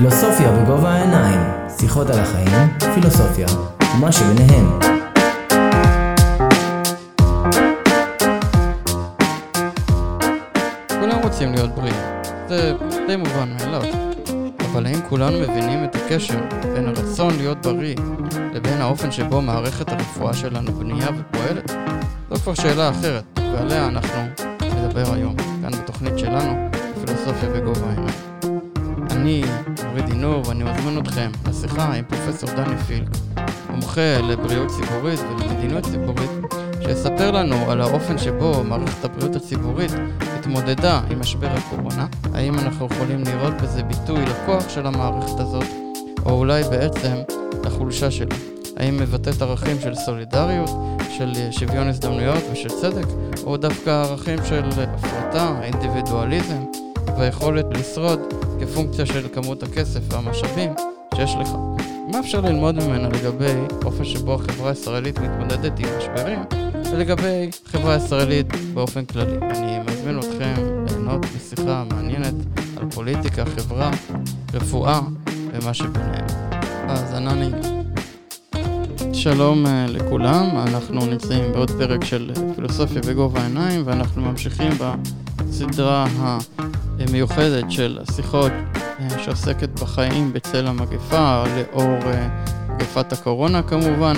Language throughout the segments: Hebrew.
פילוסופיה בגובה העיניים, שיחות על החיים, פילוסופיה ומה שביניהם. כולם רוצים להיות בריאים, זה די מובן מאליו. אבל האם כולנו מבינים את הקשר בין הרצון להיות בריא לבין האופן שבו מערכת הרפואה שלנו בנייה ופועלת? זו כבר שאלה אחרת, ועליה אנחנו נדבר היום, כאן בתוכנית שלנו, פילוסופיה בגובה העיניים. אני אורי דינור ואני מזמין אתכם לשיחה עם פרופסור דני פילק, מומחה לבריאות ציבורית ולמדיניות ציבורית, שיספר לנו על האופן שבו מערכת הבריאות הציבורית התמודדה עם משבר הקורונה, האם אנחנו יכולים לראות בזה ביטוי לכוח של המערכת הזאת, או אולי בעצם לחולשה שלה. האם מבטאת ערכים של סולידריות, של שוויון הזדמנויות ושל צדק, או דווקא ערכים של הפרטה, אינדיבידואליזם, והיכולת לשרוד כפונקציה של כמות הכסף והמשאבים שיש לך. מה אפשר ללמוד ממנה לגבי אופן שבו החברה הישראלית מתמודדת עם משברים, ולגבי חברה ישראלית באופן כללי. אני מזמין אתכם ליהנות משיחה מעניינת על פוליטיקה, חברה, רפואה ומה שביניהם. האזנה נעימה. שלום אה, לכולם, אנחנו נמצאים בעוד פרק של פילוסופיה בגובה העיניים ואנחנו ממשיכים בסדרה המיוחדת של השיחות אה, שעוסקת בחיים בצל המגפה, לאור אה, מגפת הקורונה כמובן,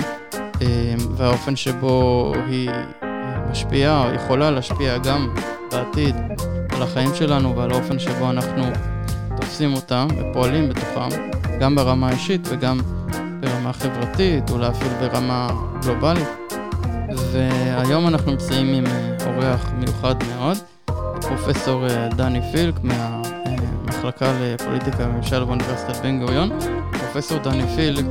והאופן שבו היא משפיעה או יכולה להשפיע גם בעתיד על החיים שלנו ועל האופן שבו אנחנו תופסים אותם ופועלים בתוכם, גם ברמה האישית וגם ברמה חברתית, אולי אפילו ברמה גלובלית. והיום אנחנו נמצאים עם אורח מיוחד מאוד, פרופסור דני פילק מהמחלקה לפוליטיקה וממשל באוניברסיטת בן גוריון. פרופסור דני פילק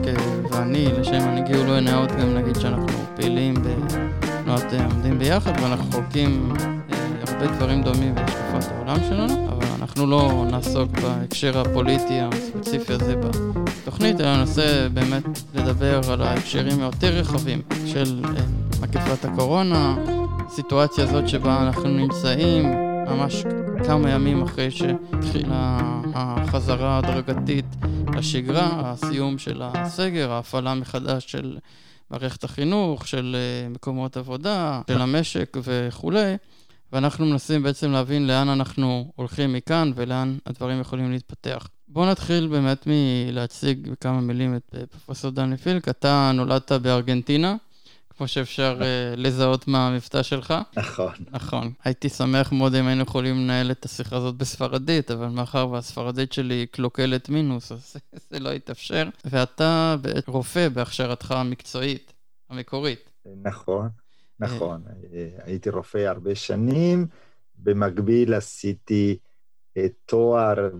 ואני, לשם הנגיעו לא נאות גם נגיד שאנחנו פעילים בתנועת עומדים ביחד ואנחנו חולקים הרבה דברים דומים בהשקפת העולם שלנו, אבל אנחנו לא נעסוק בהקשר הפוליטי הספציפי הזה בתוכנית, אלא ננסה באמת לדבר על ההקשרים היותר רחבים של מגפת הקורונה, הסיטואציה הזאת שבה אנחנו נמצאים ממש כמה ימים אחרי שהתחילה החזרה ההדרגתית לשגרה, הסיום של הסגר, ההפעלה מחדש של מערכת החינוך, של מקומות עבודה, של המשק וכולי. ואנחנו מנסים בעצם להבין לאן אנחנו הולכים מכאן ולאן הדברים יכולים להתפתח. בואו נתחיל באמת מלהציג בכמה מילים את פרופסור דני פילק. אתה נולדת בארגנטינה, כמו שאפשר uh, לזהות מהמבטא שלך. נכון. נכון. הייתי שמח מאוד אם היינו יכולים לנהל את השיחה הזאת בספרדית, אבל מאחר והספרדית שלי קלוקלת מינוס, אז זה לא יתאפשר. ואתה רופא בהכשרתך המקצועית, המקורית. נכון. נכון, הייתי רופא הרבה שנים, במקביל עשיתי תואר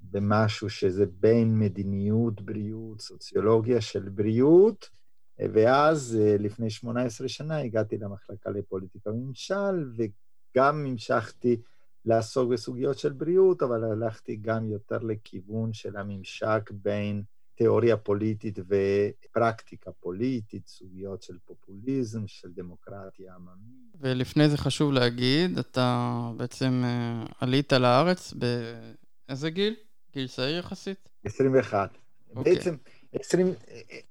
במשהו שזה בין מדיניות בריאות, סוציולוגיה של בריאות, ואז לפני 18 שנה הגעתי למחלקה לפוליטיקה וממשל, וגם המשכתי לעסוק בסוגיות של בריאות, אבל הלכתי גם יותר לכיוון של הממשק בין תיאוריה פוליטית ופרקטיקה פוליטית, סוגיות של פופוליזם, של דמוקרטיה עממית. ולפני זה חשוב להגיד, אתה בעצם עלית לארץ באיזה גיל? גיל צעיר יחסית? 21. Okay. בעצם 20,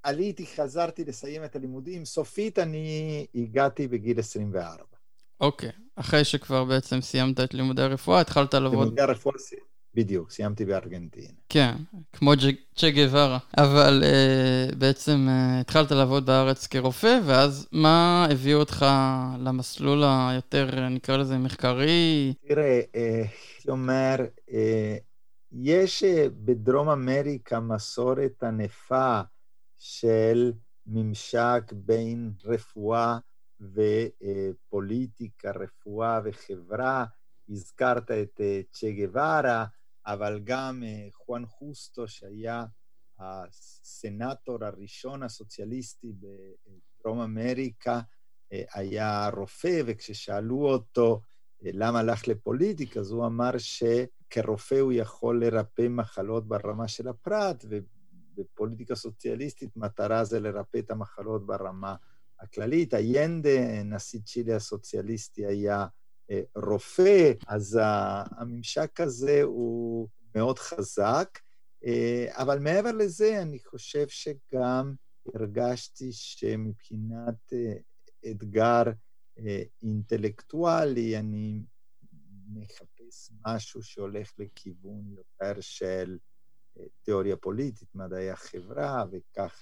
עליתי, חזרתי לסיים את הלימודים, סופית אני הגעתי בגיל 24. אוקיי, okay. אחרי שכבר בעצם סיימת את לימודי הרפואה, התחלת לעבוד... לימודי הרפואה בדיוק, סיימתי בארגנטינה. כן, כמו צ'ה גווארה. אבל uh, בעצם uh, התחלת לעבוד בארץ כרופא, ואז מה הביא אותך למסלול היותר, נקרא לזה, מחקרי? תראה, uh, אומר, uh, יש uh, בדרום אמריקה מסורת ענפה של ממשק בין רפואה ופוליטיקה, רפואה וחברה. הזכרת את צ'ה גווארה, אבל גם חואן חוסטו, שהיה הסנאטור הראשון הסוציאליסטי בדרום אמריקה, היה רופא, וכששאלו אותו למה הלך לפוליטיקה, אז הוא אמר שכרופא הוא יכול לרפא מחלות ברמה של הפרט, ובפוליטיקה סוציאליסטית מטרה זה לרפא את המחלות ברמה הכללית. איינדה, נשיא צ'ילי הסוציאליסטי, היה רופא, אז הממשק הזה הוא מאוד חזק. אבל מעבר לזה, אני חושב שגם הרגשתי שמבחינת אתגר אינטלקטואלי, אני מחפש משהו שהולך לכיוון יותר של תיאוריה פוליטית, מדעי החברה, וכך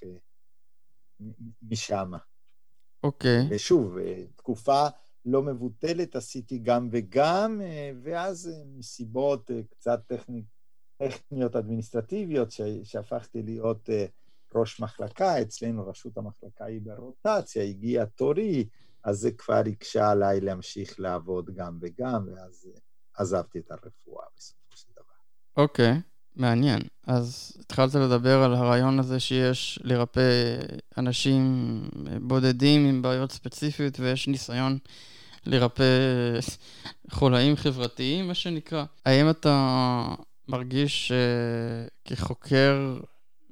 משם. אוקיי. Okay. ושוב, תקופה לא מבוטלת עשיתי גם וגם, ואז מסיבות קצת טכני, טכניות אדמיניסטרטיביות, שהפכתי להיות ראש מחלקה, אצלנו ראשות המחלקה היא ברוטציה, הגיע תורי, אז זה כבר הקשה עליי להמשיך לעבוד גם וגם, ואז עזבתי את הרפואה בסופו של דבר. אוקיי, okay, מעניין. אז התחלת לדבר על הרעיון הזה שיש לרפא אנשים בודדים עם בעיות ספציפיות, ויש ניסיון לרפא חולאים חברתיים, מה שנקרא. האם אתה מרגיש שכחוקר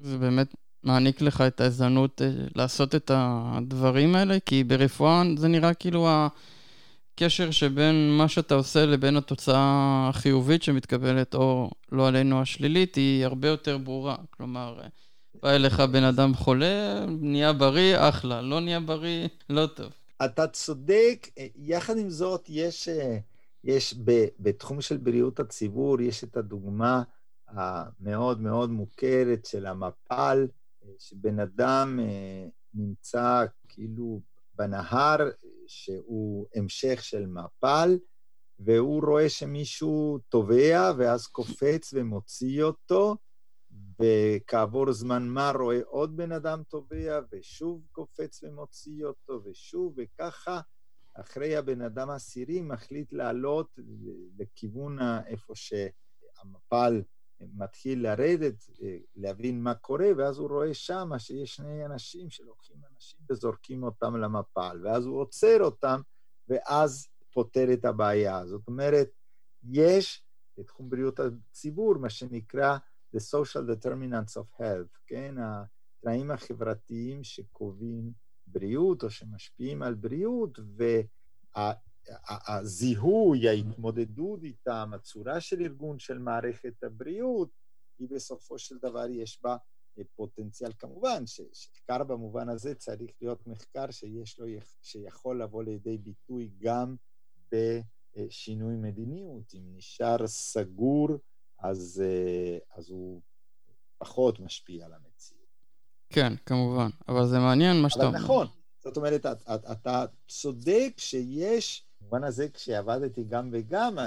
זה באמת מעניק לך את ההזדמנות אה, לעשות את הדברים האלה? כי ברפואה זה נראה כאילו הקשר שבין מה שאתה עושה לבין התוצאה החיובית שמתקבלת, או לא עלינו השלילית, היא הרבה יותר ברורה. כלומר, בא אליך בן אדם חולה, נהיה בריא, אחלה, לא נהיה בריא, לא טוב. אתה צודק, יחד עם זאת, יש, יש בתחום של בריאות הציבור, יש את הדוגמה המאוד מאוד מוכרת של המפל, שבן אדם אה, נמצא כאילו בנהר שהוא המשך של מפל, והוא רואה שמישהו טובע, ואז קופץ ומוציא אותו, וכעבור זמן מה רואה עוד בן אדם טובע, ושוב קופץ ומוציא אותו, ושוב, וככה, אחרי הבן אדם העשירי מחליט לעלות לכיוון איפה שהמפל מתחיל לרדת, להבין מה קורה, ואז הוא רואה שם שיש שני אנשים שלוקחים אנשים וזורקים אותם למפל, ואז הוא עוצר אותם, ואז פותר את הבעיה. זאת אומרת, יש בתחום בריאות הציבור מה שנקרא The Social Determinants of Health, כן? התנאים החברתיים שקובעים בריאות או שמשפיעים על בריאות, והזיהוי, ההתמודדות איתם, הצורה של ארגון של מערכת הבריאות, היא בסופו של דבר יש בה פוטנציאל כמובן, שמחקר במובן הזה צריך להיות מחקר שיש לו, שיכול לבוא לידי ביטוי גם בשינוי מדיניות. אם נשאר סגור אז, אה, אז הוא פחות משפיע על המציאות. כן, כמובן, אבל זה מעניין מה שאתה אומר. נכון, זאת אומרת, אתה, אתה צודק שיש, במובן הזה כשעבדתי גם וגם,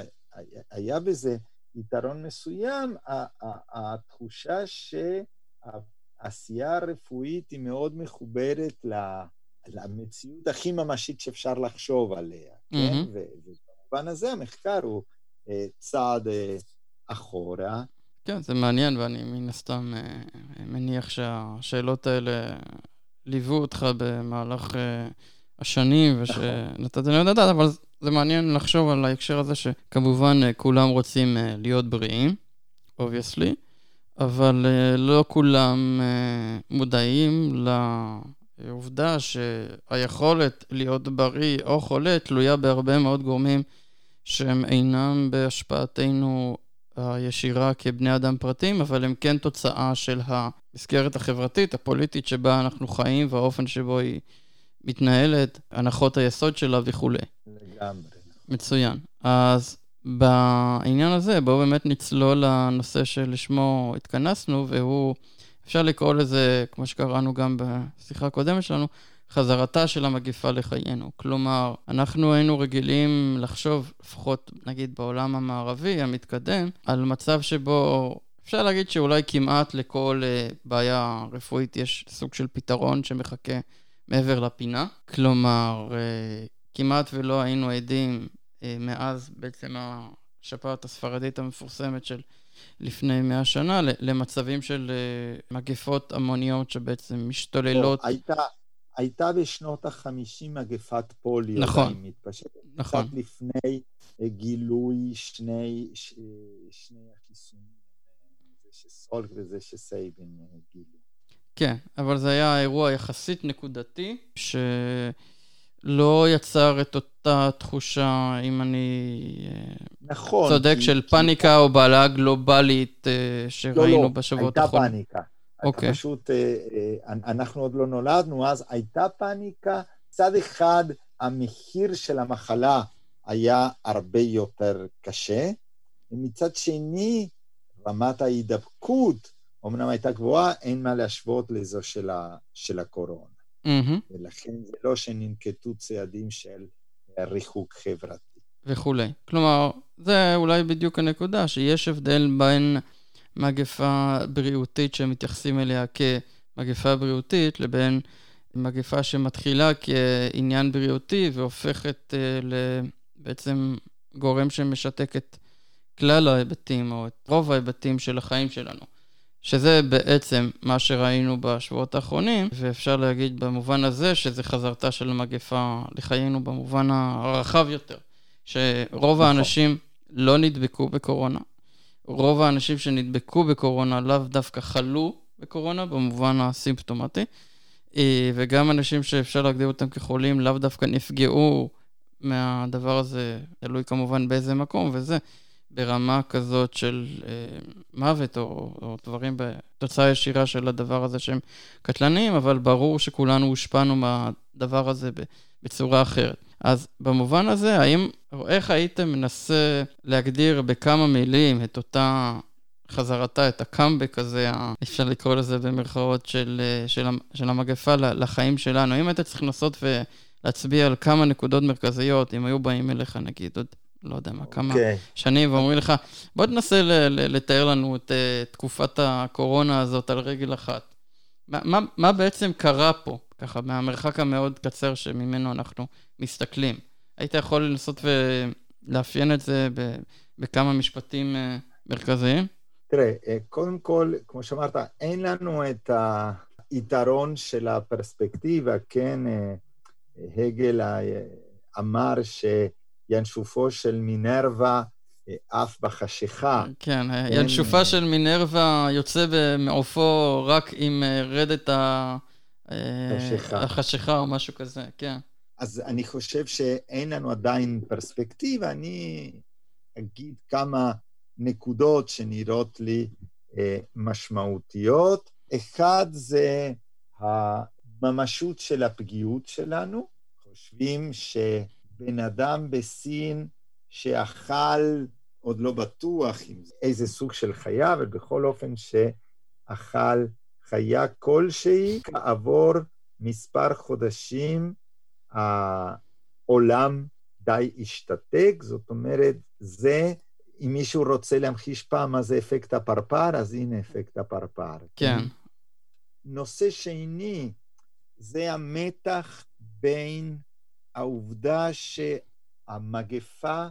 היה בזה יתרון מסוים, התחושה שהעשייה הרפואית היא מאוד מחוברת למציאות הכי ממשית שאפשר לחשוב עליה, כן? ובמובן הזה המחקר הוא אה, צעד אה, אחורה. כן, זה מעניין, ואני מן הסתם אה, מניח שהשאלות האלה ליוו אותך במהלך השנים, ושנתת לנו לדעת, אבל זה מעניין לחשוב על ההקשר הזה שכמובן אה, כולם רוצים להיות בריאים, obviously, אבל לא כולם מודעים לעובדה שהיכולת להיות בריא או חולה תלויה בהרבה מאוד גורמים שהם אינם בהשפעתנו הישירה כבני אדם פרטיים, אבל הם כן תוצאה של המסגרת החברתית, הפוליטית שבה אנחנו חיים והאופן שבו היא מתנהלת, הנחות היסוד שלה וכולי. לגמרי. מצוין. אז בעניין הזה, בואו באמת נצלול לנושא שלשמו התכנסנו, והוא, אפשר לקרוא לזה, כמו שקראנו גם בשיחה הקודמת שלנו, חזרתה של המגיפה לחיינו. כלומר, אנחנו היינו רגילים לחשוב, לפחות נגיד בעולם המערבי המתקדם, על מצב שבו אפשר להגיד שאולי כמעט לכל uh, בעיה רפואית יש סוג של פתרון שמחכה מעבר לפינה. כלומר, uh, כמעט ולא היינו עדים uh, מאז בעצם השפעת הספרדית המפורסמת של לפני מאה שנה למצבים של uh, מגפות המוניות שבעצם משתוללות. לא, הייתה... הייתה בשנות ה-50 מגפת פוליו. נכון. מתפשטת. נכון. קצת לפני אה, גילוי שני, ש, שני החיסונים, זה שסולק וזה שסייבין אה, גילו. כן, אבל זה היה אירוע יחסית נקודתי, שלא לא יצר את אותה תחושה, אם אני נכון, צודק, כי, של כי... פאניקה או בעלה גלובלית שראינו לא, לא, בשבועות האחרונים. הייתה פאניקה. אוקיי. פשוט, אנחנו עוד לא נולדנו, אז הייתה פאניקה. מצד אחד, המחיר של המחלה היה הרבה יותר קשה, ומצד שני, רמת ההידבקות אמנם הייתה גבוהה, אין מה להשוות לזו של, ה, של הקורונה. Mm-hmm. ולכן זה לא שננקטו צעדים של ריחוק חברתי. וכולי. כלומר, זה אולי בדיוק הנקודה, שיש הבדל בין מגפה בריאותית שמתייחסים אליה כמגפה בריאותית, לבין מגפה שמתחילה כעניין בריאותי והופכת uh, לבעצם גורם שמשתק את כלל ההיבטים, או את רוב ההיבטים של החיים שלנו. שזה בעצם מה שראינו בשבועות האחרונים, ואפשר להגיד במובן הזה שזה חזרתה של המגפה לחיינו במובן הרחב יותר, שרוב נכון. האנשים לא נדבקו בקורונה. רוב האנשים שנדבקו בקורונה לאו דווקא חלו בקורונה במובן הסימפטומטי, אה, וגם אנשים שאפשר להגדיר אותם כחולים לאו דווקא נפגעו מהדבר הזה, תלוי כמובן באיזה מקום וזה. ברמה כזאת של אה, מוות או, או דברים בתוצאה ישירה של הדבר הזה שהם קטלניים, אבל ברור שכולנו הושפענו מהדבר הזה בצורה אחרת. אז במובן הזה, האם, או איך היית מנסה להגדיר בכמה מילים את אותה חזרתה, את הקאמבק הזה, אפשר לקרוא לזה במרכאות, של, אה, של, של המגפה לחיים שלנו? אם היית צריך לנסות ולהצביע על כמה נקודות מרכזיות, אם היו באים אליך נגיד עוד לא יודע מה, כמה okay. אוקיי. שנים, ואומרים לך, בוא תנסה לתאר לנו את uh, תקופת הקורונה הזאת על רגל אחת. מה, מה, מה בעצם קרה פה, ככה, מהמרחק המאוד קצר שממנו אנחנו מסתכלים? היית יכול לנסות ולאפיין את זה ב, בכמה משפטים uh, מרכזיים? תראה, אה, קודם כל, כמו שאמרת, אין לנו את היתרון של הפרספקטיבה, כן, הגל אמר ש... ינשופו של מינרווה אה, עף בחשיכה. כן, אין... ינשופה של מינרווה יוצא מעופו רק עם אה, רדת ה... החשיכה או משהו כזה, כן. אז אני חושב שאין לנו עדיין פרספקטיבה, אני אגיד כמה נקודות שנראות לי אה, משמעותיות. אחד זה הממשות של הפגיעות שלנו. חושבים ש... בן אדם בסין שאכל, עוד לא בטוח איזה סוג של חיה, אבל בכל אופן שאכל חיה כלשהי, כעבור מספר חודשים העולם די השתתק, זאת אומרת, זה, אם מישהו רוצה להמחיש פעם מה זה אפקט הפרפר, אז הנה אפקט הפרפר. כן. נושא שני, זה המתח בין העובדה שהמגפה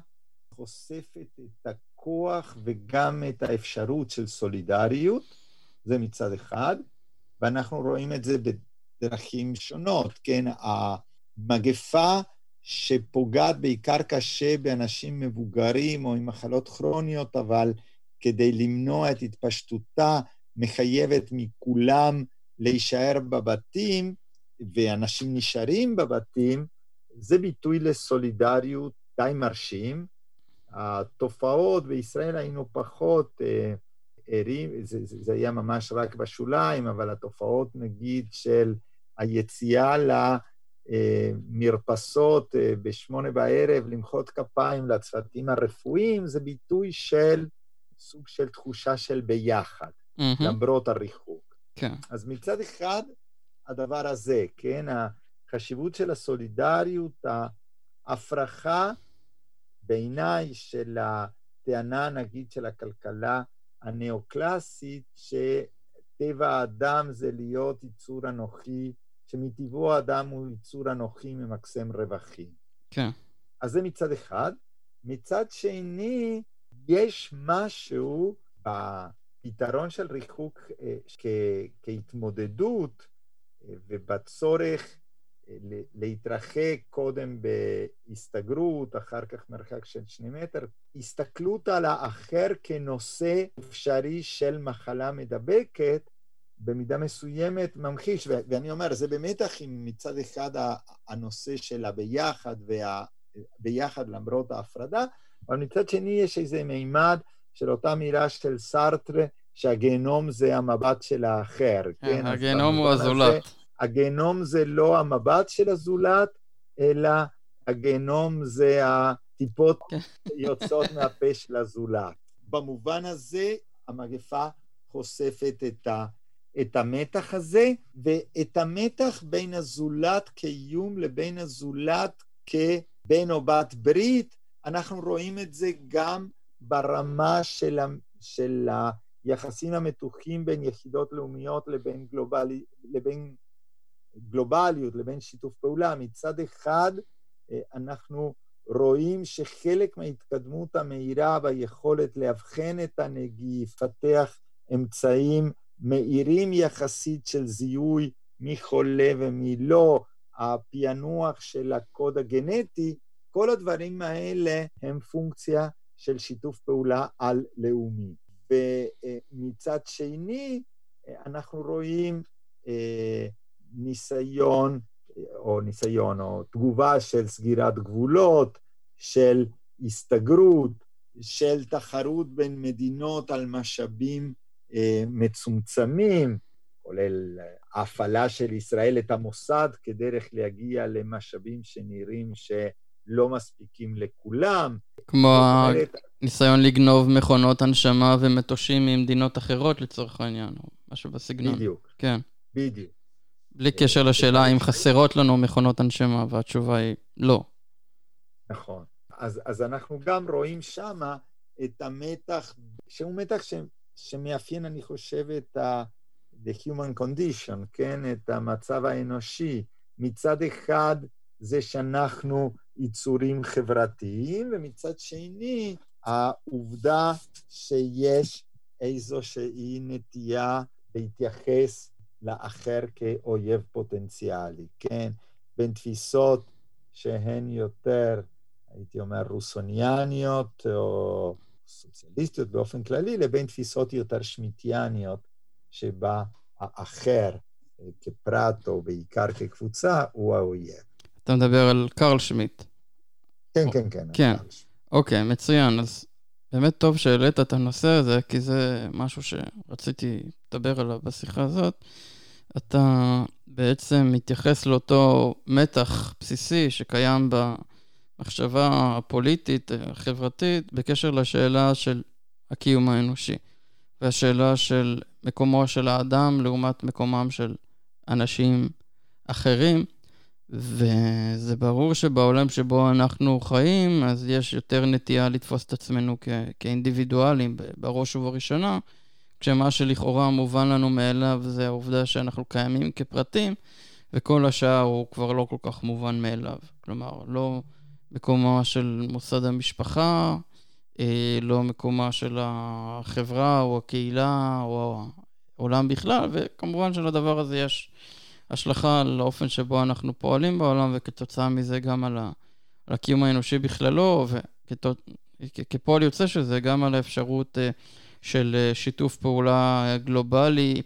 חושפת את הכוח וגם את האפשרות של סולידריות, זה מצד אחד, ואנחנו רואים את זה בדרכים שונות, כן? המגפה שפוגעת בעיקר קשה באנשים מבוגרים או עם מחלות כרוניות, אבל כדי למנוע את התפשטותה, מחייבת מכולם להישאר בבתים, ואנשים נשארים בבתים, זה ביטוי לסולידריות די מרשים. התופעות בישראל היינו פחות אה, ערים, זה, זה, זה היה ממש רק בשוליים, אבל התופעות נגיד של היציאה למרפסות אה, בשמונה בערב, למחוא כפיים לצוותים הרפואיים, זה ביטוי של סוג של תחושה של ביחד, mm-hmm. למרות הריחוק. כן. אז מצד אחד, הדבר הזה, כן, החשיבות של הסולידריות, ההפרחה בעיניי של הטענה, נגיד, של הכלכלה הנאו-קלאסית, שטבע האדם זה להיות יצור אנוכי, שמטבעו האדם הוא יצור אנוכי ממקסם רווחים. כן. אז זה מצד אחד. מצד שני, יש משהו בפתרון של ריחוק אה, כהתמודדות אה, ובצורך להתרחק קודם בהסתגרות, אחר כך מרחק של שני מטר, הסתכלות על האחר כנושא אפשרי של מחלה מדבקת, במידה מסוימת ממחיש, ואני אומר, זה במתח עם מצד אחד הנושא של הביחד והביחד למרות ההפרדה, אבל מצד שני יש איזה מימד של אותה מילה של סארטרה, שהגיהנום זה המבט של האחר, כן? כן הגיהנום הוא הזולת. הגיהנום זה לא המבט של הזולת, אלא הגיהנום זה הטיפות כן. יוצאות מהפה של הזולת. במובן הזה, המגפה חושפת את, ה, את המתח הזה, ואת המתח בין הזולת כאיום לבין הזולת כבן או בת ברית, אנחנו רואים את זה גם ברמה של, ה, של היחסים המתוחים בין יחידות לאומיות לבין, גלובלי, לבין גלובליות, לבין שיתוף פעולה. מצד אחד, אה, אנחנו רואים שחלק מההתקדמות המהירה ביכולת לאבחן את הנגיף, לפתח אמצעים מהירים יחסית של זיהוי מי חולה ומי לא, הפענוח של הקוד הגנטי, כל הדברים האלה הם פונקציה של שיתוף פעולה על-לאומי. ומצד שני, אנחנו רואים אה, ניסיון, או ניסיון, או תגובה של סגירת גבולות, של הסתגרות, של תחרות בין מדינות על משאבים אה, מצומצמים, כולל ההפעלה של ישראל את המוסד כדרך להגיע למשאבים שנראים שלא מספיקים לכולם. כמו הניסיון לגנוב מכונות הנשמה ומטושים ממדינות אחרות לצורך העניין, או משהו בסגנון. בדיוק. כן. בדיוק. בלי קשר לשאלה אם חסרות לנו מכונות הנשמה, והתשובה היא לא. נכון. אז, אז אנחנו גם רואים שמה את המתח, שהוא מתח ש, שמאפיין, אני חושב, את ה... the human condition, כן? את המצב האנושי. מצד אחד, זה שאנחנו יצורים חברתיים, ומצד שני, העובדה שיש איזושהי נטייה להתייחס לאחר כאויב פוטנציאלי, כן? בין תפיסות שהן יותר, הייתי אומר, רוסוניאניות או סוציאליסטיות באופן כללי, לבין תפיסות יותר שמיטיאניות, שבה האחר כפרט או בעיקר כקבוצה הוא האויב. אתה מדבר על קרל שמיט. כן, כן, כן. כן. אוקיי, מצוין. אז באמת טוב שהעלית את הנושא הזה, כי זה משהו שרציתי לדבר עליו בשיחה הזאת. אתה בעצם מתייחס לאותו מתח בסיסי שקיים במחשבה הפוליטית, החברתית, בקשר לשאלה של הקיום האנושי, והשאלה של מקומו של האדם לעומת מקומם של אנשים אחרים. וזה ברור שבעולם שבו אנחנו חיים, אז יש יותר נטייה לתפוס את עצמנו כ- כאינדיבידואלים בראש ובראשונה, כשמה שלכאורה מובן לנו מאליו זה העובדה שאנחנו קיימים כפרטים, וכל השאר הוא כבר לא כל כך מובן מאליו. כלומר, לא מקומה של מוסד המשפחה, אה, לא מקומה של החברה או הקהילה או העולם בכלל, וכמובן שלדבר הזה יש השלכה על האופן שבו אנחנו פועלים בעולם, וכתוצאה מזה גם על, ה, על הקיום האנושי בכללו, וכפועל יוצא של זה גם על האפשרות אה, של אה, שיתוף פעולה גלובלי,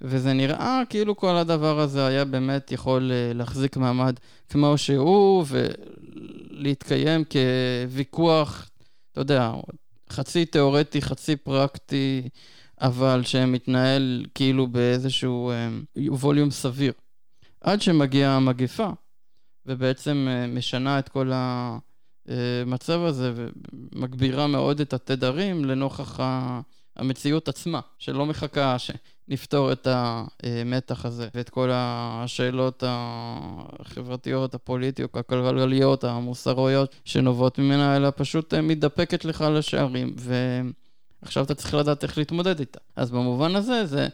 וזה נראה כאילו כל הדבר הזה היה באמת יכול אה, להחזיק מעמד כמו שהוא, ולהתקיים כוויכוח, אתה יודע, חצי תיאורטי, חצי פרקטי, אבל שמתנהל כאילו באיזשהו ווליום סביר. עד שמגיעה המגפה, ובעצם אה, משנה את כל המצב הזה, ומגבירה מאוד את התדרים לנוכח המציאות עצמה, שלא מחכה שנפתור את המתח הזה, ואת כל השאלות החברתיות, הפוליטיות, הכלכליות, המוסריות שנובעות ממנה, אלא פשוט אה, מתדפקת לך לשערים, ועכשיו אתה צריך לדעת איך להתמודד איתה. אז במובן הזה, זה...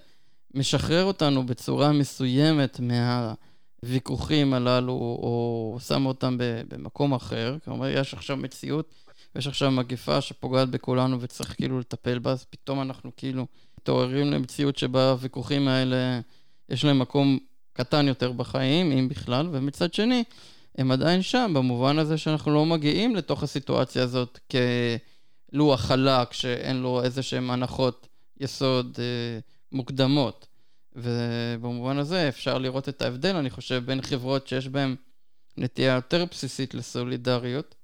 משחרר אותנו בצורה מסוימת מהוויכוחים הללו, או שם אותם במקום אחר. כלומר, יש עכשיו מציאות, ויש עכשיו מגפה שפוגעת בכולנו וצריך כאילו לטפל בה, אז פתאום אנחנו כאילו מתעוררים למציאות שבה הוויכוחים האלה, יש להם מקום קטן יותר בחיים, אם בכלל, ומצד שני, הם עדיין שם, במובן הזה שאנחנו לא מגיעים לתוך הסיטואציה הזאת כלוח חלק, שאין לו איזה שהן הנחות יסוד. אה, מוקדמות. ובמובן הזה אפשר לראות את ההבדל, אני חושב, בין חברות שיש בהן נטייה יותר בסיסית לסולידריות,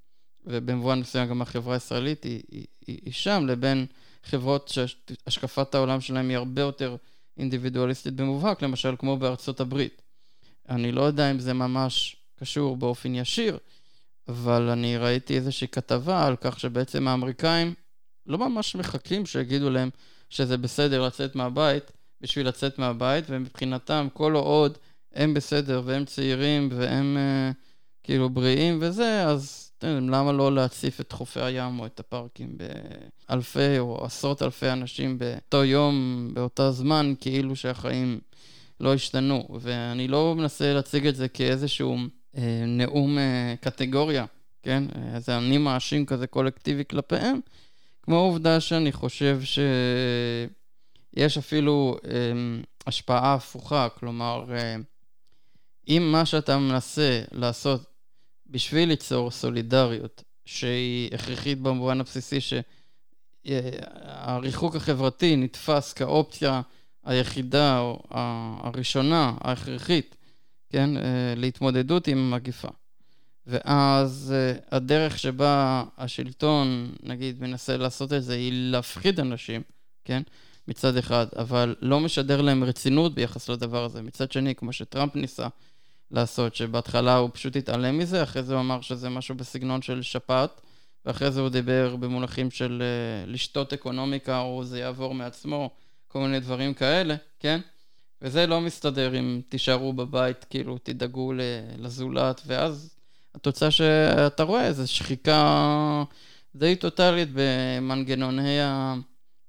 ובמובן מסוים גם החברה הישראלית היא, היא, היא, היא שם, לבין חברות שהשקפת העולם שלהן היא הרבה יותר אינדיבידואליסטית במובהק, למשל כמו בארצות הברית. אני לא יודע אם זה ממש קשור באופן ישיר, אבל אני ראיתי איזושהי כתבה על כך שבעצם האמריקאים לא ממש מחכים שיגידו להם שזה בסדר לצאת מהבית בשביל לצאת מהבית, ומבחינתם כל עוד הם בסדר והם צעירים והם uh, כאילו בריאים וזה, אז אתם למה לא להציף את חופי הים או את הפארקים באלפי או עשרות אלפי אנשים באותו יום, באותה זמן, כאילו שהחיים לא השתנו. ואני לא מנסה להציג את זה כאיזשהו אה, נאום אה, קטגוריה, כן? איזה אני מאשים כזה קולקטיבי כלפיהם, כמו העובדה שאני חושב שיש אפילו אה, השפעה הפוכה, כלומר, אה, אם מה שאתה מנסה לעשות בשביל ליצור סולידריות, שהיא הכרחית במובן הבסיסי שהריחוק החברתי נתפס כאופציה היחידה או הראשונה, ההכרחית, כן, אה, להתמודדות עם המגיפה. ואז אה, הדרך שבה השלטון, נגיד, מנסה לעשות את זה היא להפחיד אנשים, כן, מצד אחד, אבל לא משדר להם רצינות ביחס לדבר הזה. מצד שני, כמו שטראמפ ניסה לעשות, שבהתחלה הוא פשוט התעלם מזה, אחרי זה הוא אמר שזה משהו בסגנון של שפעת, ואחרי זה הוא דיבר במונחים של uh, לשתות אקונומיקה, או זה יעבור מעצמו, כל מיני דברים כאלה, כן? וזה לא מסתדר אם תישארו בבית, כאילו תדאגו לזולת, ואז התוצאה שאתה רואה זה שחיקה די טוטאלית במנגנוני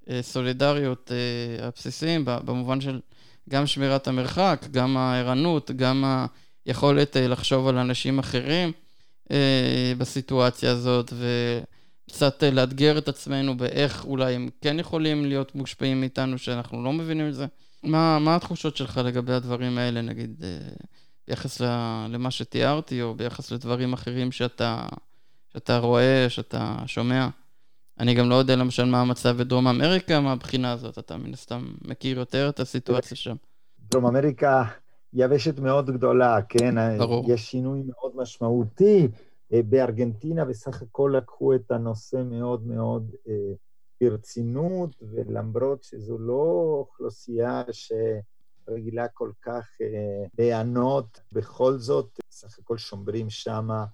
הסולידריות אה, הבסיסיים, במובן של גם שמירת המרחק, גם הערנות, גם היכולת אה, לחשוב על אנשים אחרים אה, בסיטואציה הזאת, וקצת לאתגר את עצמנו באיך אולי הם כן יכולים להיות מושפעים מאיתנו, שאנחנו לא מבינים את זה. מה, מה התחושות שלך לגבי הדברים האלה, נגיד, ביחס למה שתיארתי, או ביחס לדברים אחרים שאתה, שאתה רואה, שאתה שומע? אני גם לא יודע למשל מה המצב בדרום אמריקה מהבחינה הזאת, אתה מן הסתם מכיר יותר את הסיטואציה שם. דרום אמריקה יבשת מאוד גדולה, כן? ברור. יש שינוי מאוד משמעותי. אה, בארגנטינה בסך הכל לקחו את הנושא מאוד מאוד אה, ברצינות, ולמרות שזו לא אוכלוסייה שרגילה כל כך אה, להיענות, בכל זאת, בסך הכל שומרים שמה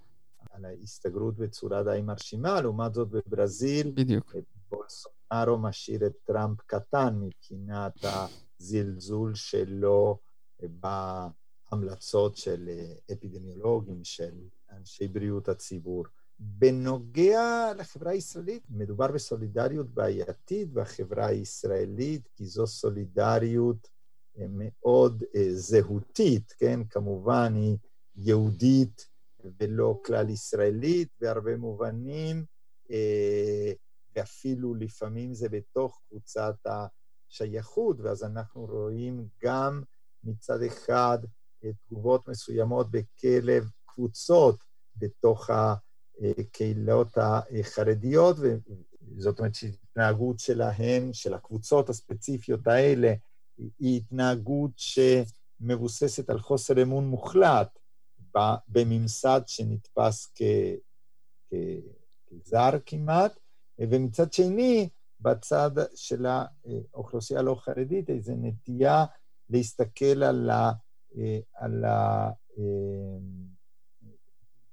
על ההסתגרות בצורה די מרשימה, לעומת זאת בברזיל, בדיוק. בולסונארו משאיר את טראמפ קטן מבחינת הזלזול שלו בהמלצות של אפידמיולוגים, של אנשי בריאות הציבור. בנוגע לחברה הישראלית, מדובר בסולידריות בעייתית בחברה הישראלית, כי זו סולידריות אה, מאוד אה, זהותית, כן? כמובן היא יהודית ולא כלל ישראלית בהרבה מובנים, אה, ואפילו לפעמים זה בתוך קבוצת השייכות, ואז אנחנו רואים גם מצד אחד תגובות מסוימות בקרב קבוצות בתוך הקהילות החרדיות, וזאת אומרת שהתנהגות שלהן, של הקבוצות הספציפיות האלה, היא התנהגות שמבוססת על חוסר אמון מוחלט בממסד שנתפס כ... כזר כמעט, ומצד שני, בצד של האוכלוסייה הלא חרדית, איזו נטייה להסתכל על, ה, על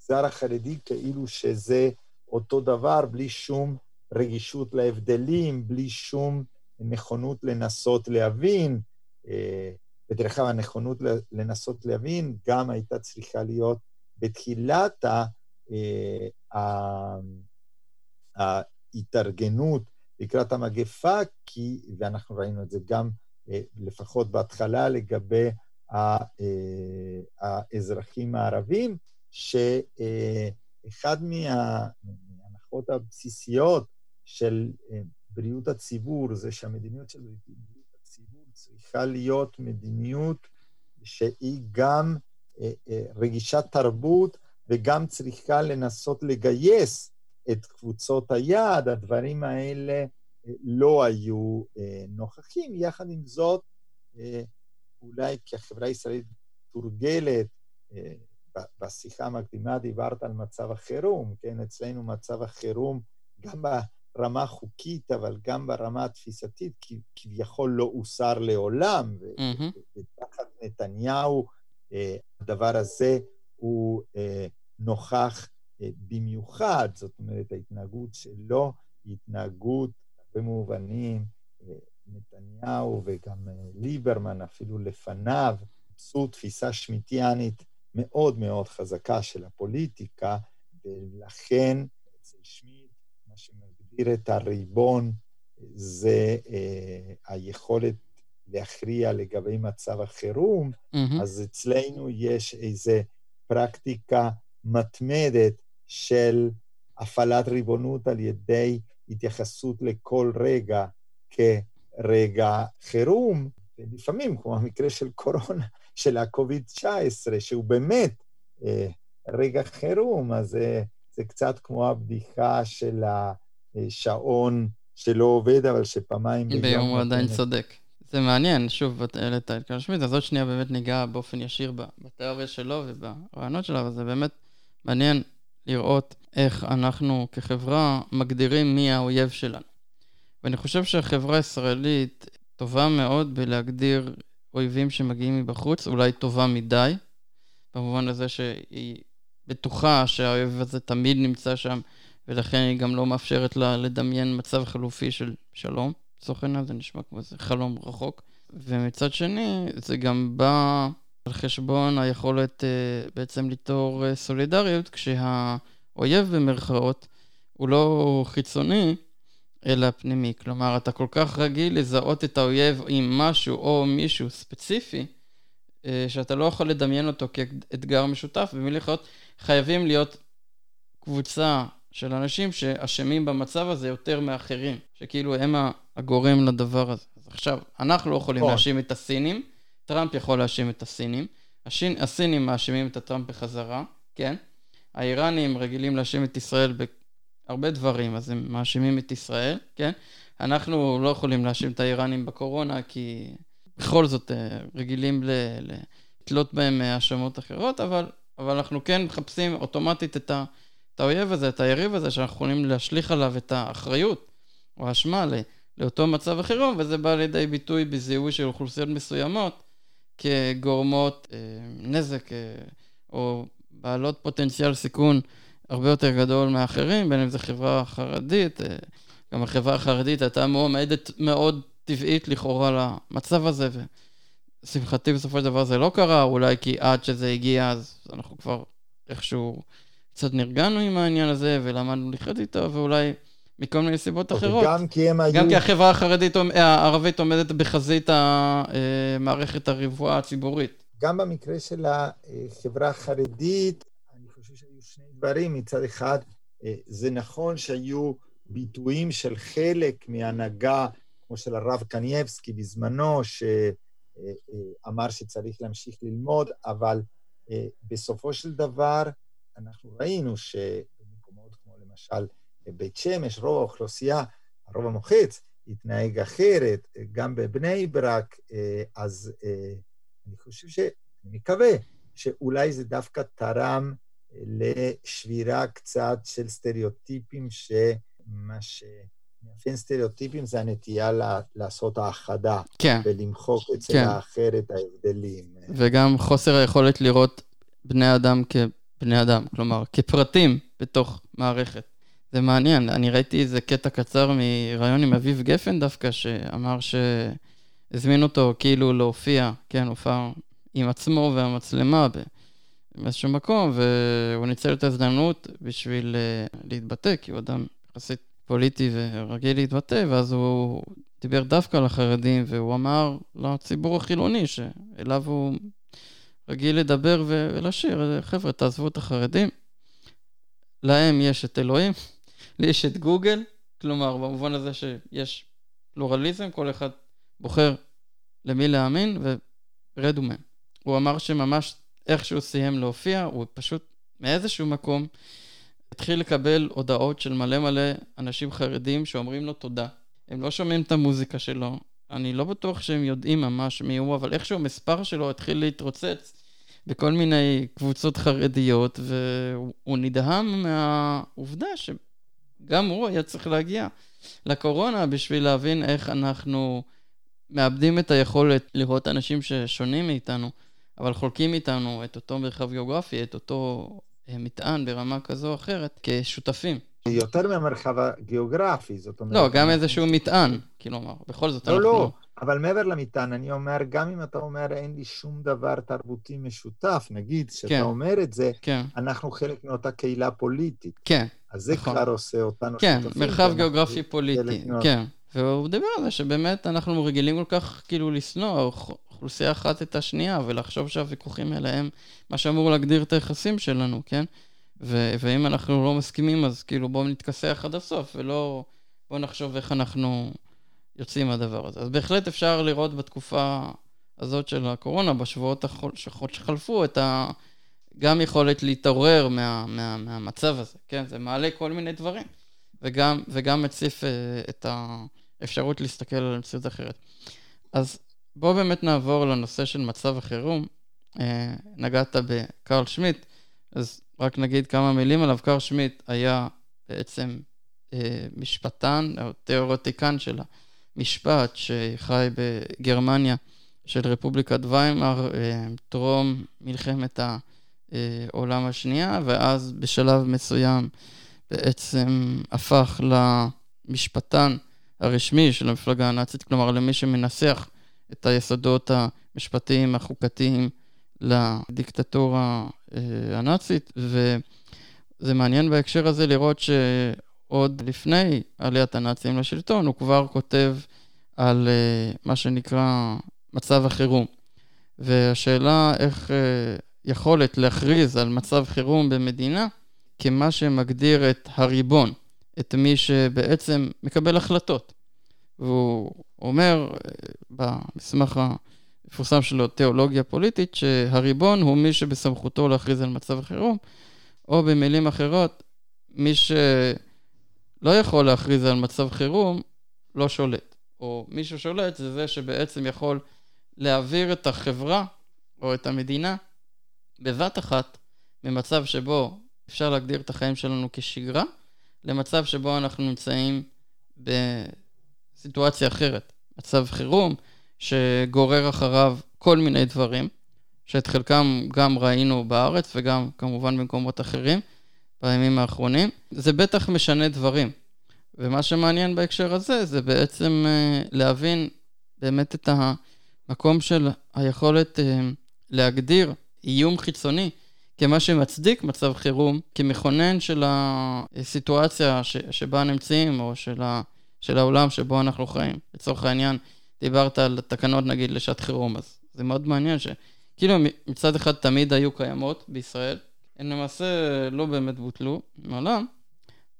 המגזר החרדי כאילו שזה אותו דבר, בלי שום רגישות להבדלים, בלי שום נכונות לנסות להבין. ודרך אגב, הנכונות לנסות להבין גם הייתה צריכה להיות בתחילת ההתארגנות לקראת המגפה, כי, ואנחנו ראינו את זה גם אה, לפחות בהתחלה לגבי אה, האזרחים הערבים, שאחד מההנחות הבסיסיות של אה, בריאות הציבור זה שהמדיניות של בריאות הציבור צריכה להיות מדיניות שהיא גם רגישת תרבות וגם צריכה לנסות לגייס את קבוצות היעד. הדברים האלה לא היו נוכחים. יחד עם זאת, אולי כי החברה הישראלית תורגלת, בשיחה המקדימה דיברת על מצב החירום, כן? אצלנו מצב החירום, גם ברמה החוקית, אבל גם ברמה התפיסתית, כביכול לא הוסר לעולם, ותחת נתניהו הדבר הזה הוא נוכח במיוחד, זאת אומרת, ההתנהגות שלו היא התנהגות, במובנים, נתניהו וגם ליברמן אפילו לפניו, זו תפיסה שמיטיאנית מאוד מאוד חזקה של הפוליטיקה, ולכן אצל שמיט, מה שמגדיר את הריבון זה אה, היכולת להכריע לגבי מצב החירום, mm-hmm. אז אצלנו יש איזו פרקטיקה מתמדת של הפעלת ריבונות על ידי התייחסות לכל רגע כרגע חירום, ולפעמים, כמו המקרה של קורונה, של ה-COVID-19, שהוא באמת אה, רגע חירום, אז אה, זה קצת כמו הבדיחה של השעון שלא עובד, אבל שפעמיים ביום... ביום הוא עדיין צודק. זה מעניין, שוב, העלית את קרשמיט, אז עוד שנייה באמת ניגע באופן ישיר בתיאוריה שלו וברעיונות שלו, אבל זה באמת מעניין לראות איך אנחנו כחברה מגדירים מי האויב שלנו. ואני חושב שהחברה הישראלית טובה מאוד בלהגדיר אויבים שמגיעים מבחוץ, אולי טובה מדי, במובן הזה שהיא בטוחה שהאויב הזה תמיד נמצא שם, ולכן היא גם לא מאפשרת לה לדמיין מצב חלופי של שלום. העניין זה נשמע כמו איזה חלום רחוק. ומצד שני, זה גם בא על חשבון היכולת uh, בעצם ליצור uh, סולידריות, כשהאויב במרכאות הוא לא חיצוני, אלא פנימי. כלומר, אתה כל כך רגיל לזהות את האויב עם משהו או מישהו ספציפי, אה, שאתה לא יכול לדמיין אותו כאתגר משותף, במילים חייבים להיות קבוצה של אנשים שאשמים במצב הזה יותר מאחרים, שכאילו הם הגורם לדבר הזה. אז עכשיו, אנחנו לא יכולים נכון. להאשים את הסינים, טראמפ יכול להאשים את הסינים, השין, הסינים מאשימים את הטראמפ בחזרה, כן? האיראנים רגילים להאשים את ישראל הרבה דברים, אז הם מאשימים את ישראל, כן? אנחנו לא יכולים להאשים את האיראנים בקורונה, כי בכל זאת אה, רגילים לתלות בהם האשמות אחרות, אבל, אבל אנחנו כן מחפשים אוטומטית את, ה, האויב הזה, את היריב הזה, שאנחנו יכולים להשליך עליו את האחריות או האשמה לאותו מצב החירום, וזה בא לידי ביטוי בזיהוי של אוכלוסיות מסוימות כגורמות אה, נזק אה, או בעלות פוטנציאל סיכון הרבה יותר גדול מאחרים, בין אם זו חברה חרדית, אה, גם החברה החרדית הייתה מועמדת מאוד טבעית לכאורה למצב הזה, ולשמחתי בסופו של דבר זה לא קרה, אולי כי עד שזה הגיע אז אנחנו כבר איכשהו קצת נרגענו עם העניין הזה ולמדנו לחיות איתו, ואולי מכל מיני סיבות אוקיי, אחרות. גם כי הם היו... גם כי החברה החרדית, הערבית עומדת בחזית המערכת אה, הרבועה הציבורית. גם במקרה של החברה החרדית, דברים. מצד אחד, אה, זה נכון שהיו ביטויים של חלק מהנהגה, כמו של הרב קנייבסקי בזמנו, שאמר שצריך להמשיך ללמוד, אבל אה, בסופו של דבר אנחנו ראינו שבמקומות כמו למשל בית שמש, רוב האוכלוסייה, הרוב המוחץ, התנהג אחרת, גם בבני ברק, אה, אז אני חושב ש... אני מקווה שאולי זה דווקא תרם לשבירה קצת של סטריאוטיפים, שמה שמאפיין סטריאוטיפים זה הנטייה לעשות האחדה. כן. ולמחוק אצל כן. האחר את ההבדלים. וגם חוסר היכולת לראות בני אדם כבני אדם, כלומר, כפרטים בתוך מערכת. זה מעניין, אני ראיתי איזה קטע קצר מראיון עם אביב גפן דווקא, שאמר שהזמין אותו כאילו להופיע, כן, הופעה עם עצמו והמצלמה באיזשהו מקום, והוא ניצל את ההזדמנות בשביל uh, להתבטא, כי הוא אדם יחסית פוליטי ורגיל להתבטא, ואז הוא דיבר דווקא על החרדים, והוא אמר לציבור החילוני, שאליו הוא רגיל לדבר ולשיר, חבר'ה, תעזבו את החרדים, להם יש את אלוהים, לי יש את גוגל, כלומר, במובן הזה שיש פלורליזם, כל אחד בוחר למי להאמין, ורדו מהם. הוא אמר שממש איך שהוא סיים להופיע, הוא פשוט מאיזשהו מקום התחיל לקבל הודעות של מלא מלא אנשים חרדים שאומרים לו תודה. הם לא שומעים את המוזיקה שלו, אני לא בטוח שהם יודעים ממש מי הוא, אבל איכשהו המספר שלו התחיל להתרוצץ בכל מיני קבוצות חרדיות, והוא נדהם מהעובדה שגם הוא היה צריך להגיע לקורונה בשביל להבין איך אנחנו מאבדים את היכולת לראות אנשים ששונים מאיתנו, אבל חולקים איתנו את אותו מרחב גיאוגרפי, את אותו אה, מטען ברמה כזו או אחרת, כשותפים. יותר מהמרחב הגיאוגרפי, זאת אומרת... לא, גם איזשהו מטען, כלומר, בכל זאת לא, אנחנו... לא, לא, אבל מעבר למטען, אני אומר, גם אם אתה אומר אין לי שום דבר תרבותי משותף, נגיד, כשאתה כן. אומר את זה, כן. אנחנו חלק מאותה קהילה פוליטית. כן, אז זה נכון. כבר עושה אותנו כן, שותפים. מרחב גיאוגרפי פוליטי, כן. והוא דיבר על זה שבאמת אנחנו רגילים כל כך כאילו לשנוא אוכלוסייה אחת את השנייה, ולחשוב שהוויכוחים האלה הם מה שאמור להגדיר את היחסים שלנו, כן? ו- ואם אנחנו לא מסכימים, אז כאילו בואו נתכסח עד הסוף, ולא בואו נחשוב איך אנחנו יוצאים מהדבר הזה. אז בהחלט אפשר לראות בתקופה הזאת של הקורונה, בשבועות שחלפו, את ה... גם יכולת להתעורר מה, מה, מהמצב הזה, כן? זה מעלה כל מיני דברים, וגם, וגם מציף אה, את האפשרות להסתכל על המציאות אחרת. אז בואו באמת נעבור לנושא של מצב החירום. אה, נגעת בקרל שמיט, אז רק נגיד כמה מילים עליו. קרל שמיט היה בעצם אה, משפטן, או תיאורטיקן של המשפט, שחי בגרמניה של רפובליקת ויימאר, אה, טרום מלחמת העולם השנייה, ואז בשלב מסוים בעצם הפך למשפטן הרשמי של המפלגה הנאצית, כלומר למי שמנסח את היסודות המשפטיים החוקתיים לדיקטטורה אה, הנאצית, וזה מעניין בהקשר הזה לראות שעוד לפני עליית הנאצים לשלטון, הוא כבר כותב על אה, מה שנקרא מצב החירום. והשאלה איך אה, יכולת להכריז על מצב חירום במדינה כמה שמגדיר את הריבון, את מי שבעצם מקבל החלטות. והוא אומר במסמך המפורסם שלו, תיאולוגיה פוליטית, שהריבון הוא מי שבסמכותו להכריז על מצב חירום, או במילים אחרות, מי שלא יכול להכריז על מצב חירום, לא שולט. או מי ששולט זה זה שבעצם יכול להעביר את החברה או את המדינה בבת אחת ממצב שבו אפשר להגדיר את החיים שלנו כשגרה, למצב שבו אנחנו נמצאים בסיטואציה אחרת. מצב חירום, שגורר אחריו כל מיני דברים, שאת חלקם גם ראינו בארץ וגם כמובן במקומות אחרים בימים האחרונים. זה בטח משנה דברים. ומה שמעניין בהקשר הזה זה בעצם אה, להבין באמת את המקום של היכולת אה, להגדיר איום חיצוני כמה שמצדיק מצב חירום, כמכונן של הסיטואציה ש, שבה נמצאים, או של, ה, של העולם שבו אנחנו חיים. לצורך העניין, דיברת על תקנות נגיד לשעת חירום, אז זה מאוד מעניין שכאילו מצד אחד תמיד היו קיימות בישראל, הן למעשה לא באמת בוטלו מעולם,